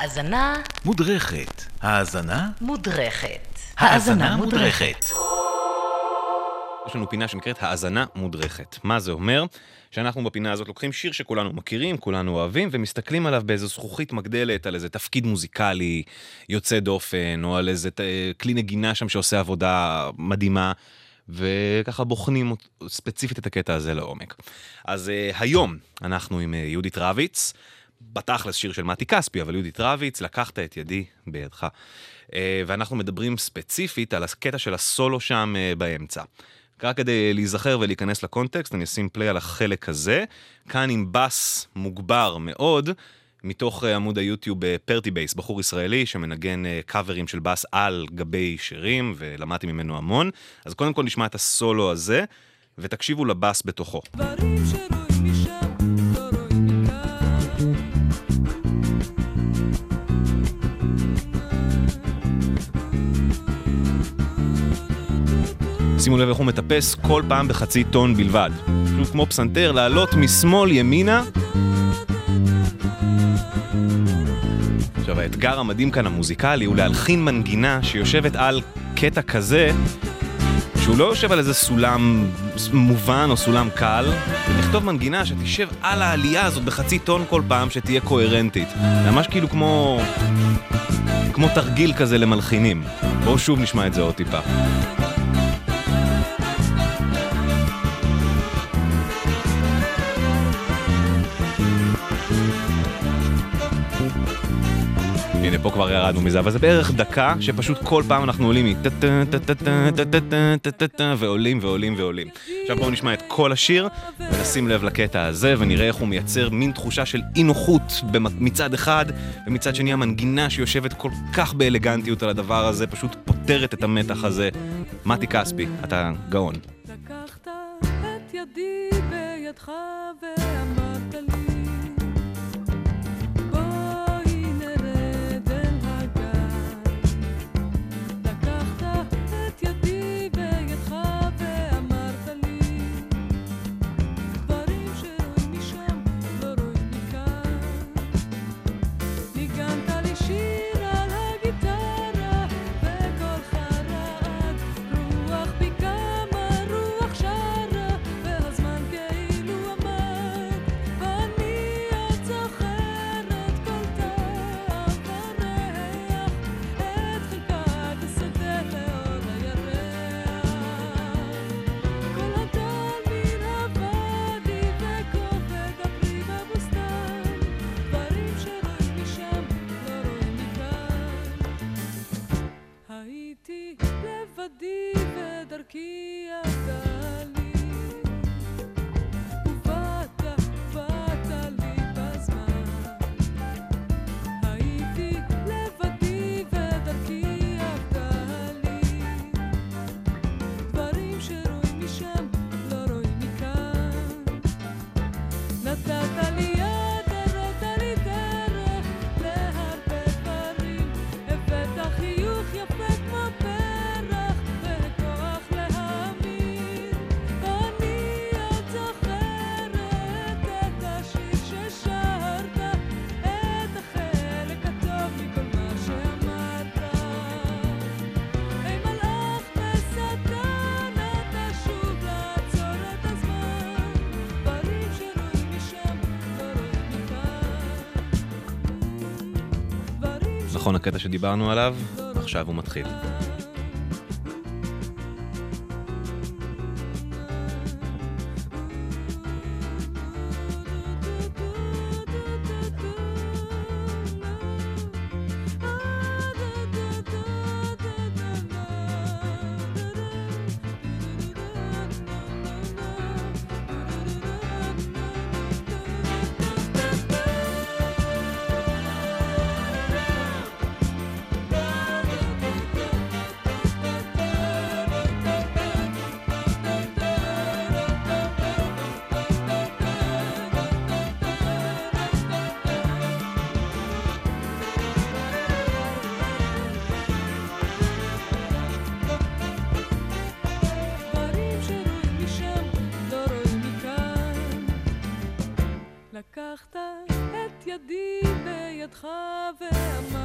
האזנה מודרכת. האזנה? מודרכת. האזנה מודרכת. יש לנו פינה שנקראת האזנה מודרכת. מה זה אומר? שאנחנו בפינה הזאת לוקחים שיר שכולנו מכירים, כולנו אוהבים, ומסתכלים עליו באיזו זכוכית מגדלת, על איזה תפקיד מוזיקלי יוצא דופן, או על איזה ת- כלי נגינה שם שעושה עבודה מדהימה, וככה בוחנים ספציפית את הקטע הזה לעומק. אז uh, היום אנחנו עם uh, יהודית רביץ, בתכלס שיר של מתי כספי, אבל יהודית רביץ, לקחת את ידי בידך. Uh, ואנחנו מדברים ספציפית על הקטע של הסולו שם uh, באמצע. רק כדי להיזכר ולהיכנס לקונטקסט, אני אשים play על החלק הזה, כאן עם בס מוגבר מאוד, מתוך אה, עמוד היוטיוב Party Bass, בחור ישראלי שמנגן קאברים של בס על גבי שירים, ולמדתי ממנו המון. אז קודם כל נשמע את הסולו הזה, ותקשיבו לבס בתוכו. דברים שרואים שימו לב איך הוא מטפס כל פעם בחצי טון בלבד. פשוט כמו פסנתר, לעלות משמאל ימינה. עכשיו, האתגר המדהים כאן המוזיקלי הוא להלחין מנגינה שיושבת על קטע כזה, שהוא לא יושב על איזה סולם מובן או סולם קל, ולכתוב מנגינה שתשב על העלייה הזאת בחצי טון כל פעם, שתהיה קוהרנטית. זה ממש כאילו כמו... כמו תרגיל כזה למלחינים. בואו שוב נשמע את זה עוד טיפה. הנה, פה כבר ירדנו מזה, אבל זה בערך דקה שפשוט כל פעם אנחנו עולים מטה-טה-טה-טה-טה-טה-טה-טה ועולים ועולים ועולים. עכשיו בואו נשמע את כל השיר ונשים לב לקטע הזה ונראה איך הוא מייצר מין תחושה של אי נוחות מצד אחד ומצד שני המנגינה שיושבת כל כך באלגנטיות על הדבר הזה פשוט פותרת את המתח הזה. מתי כספי, אתה גאון. לקחת את ידי בידך ואמרת ודרכי ידעה לי ובאת, באת לי בזמן. הייתי לבדי ודרכי ידעה לי דברים שרואים משם לא רואים מכאן. נתת לי נכון הקטע שדיברנו עליו? עכשיו הוא מתחיל. אותך ואמר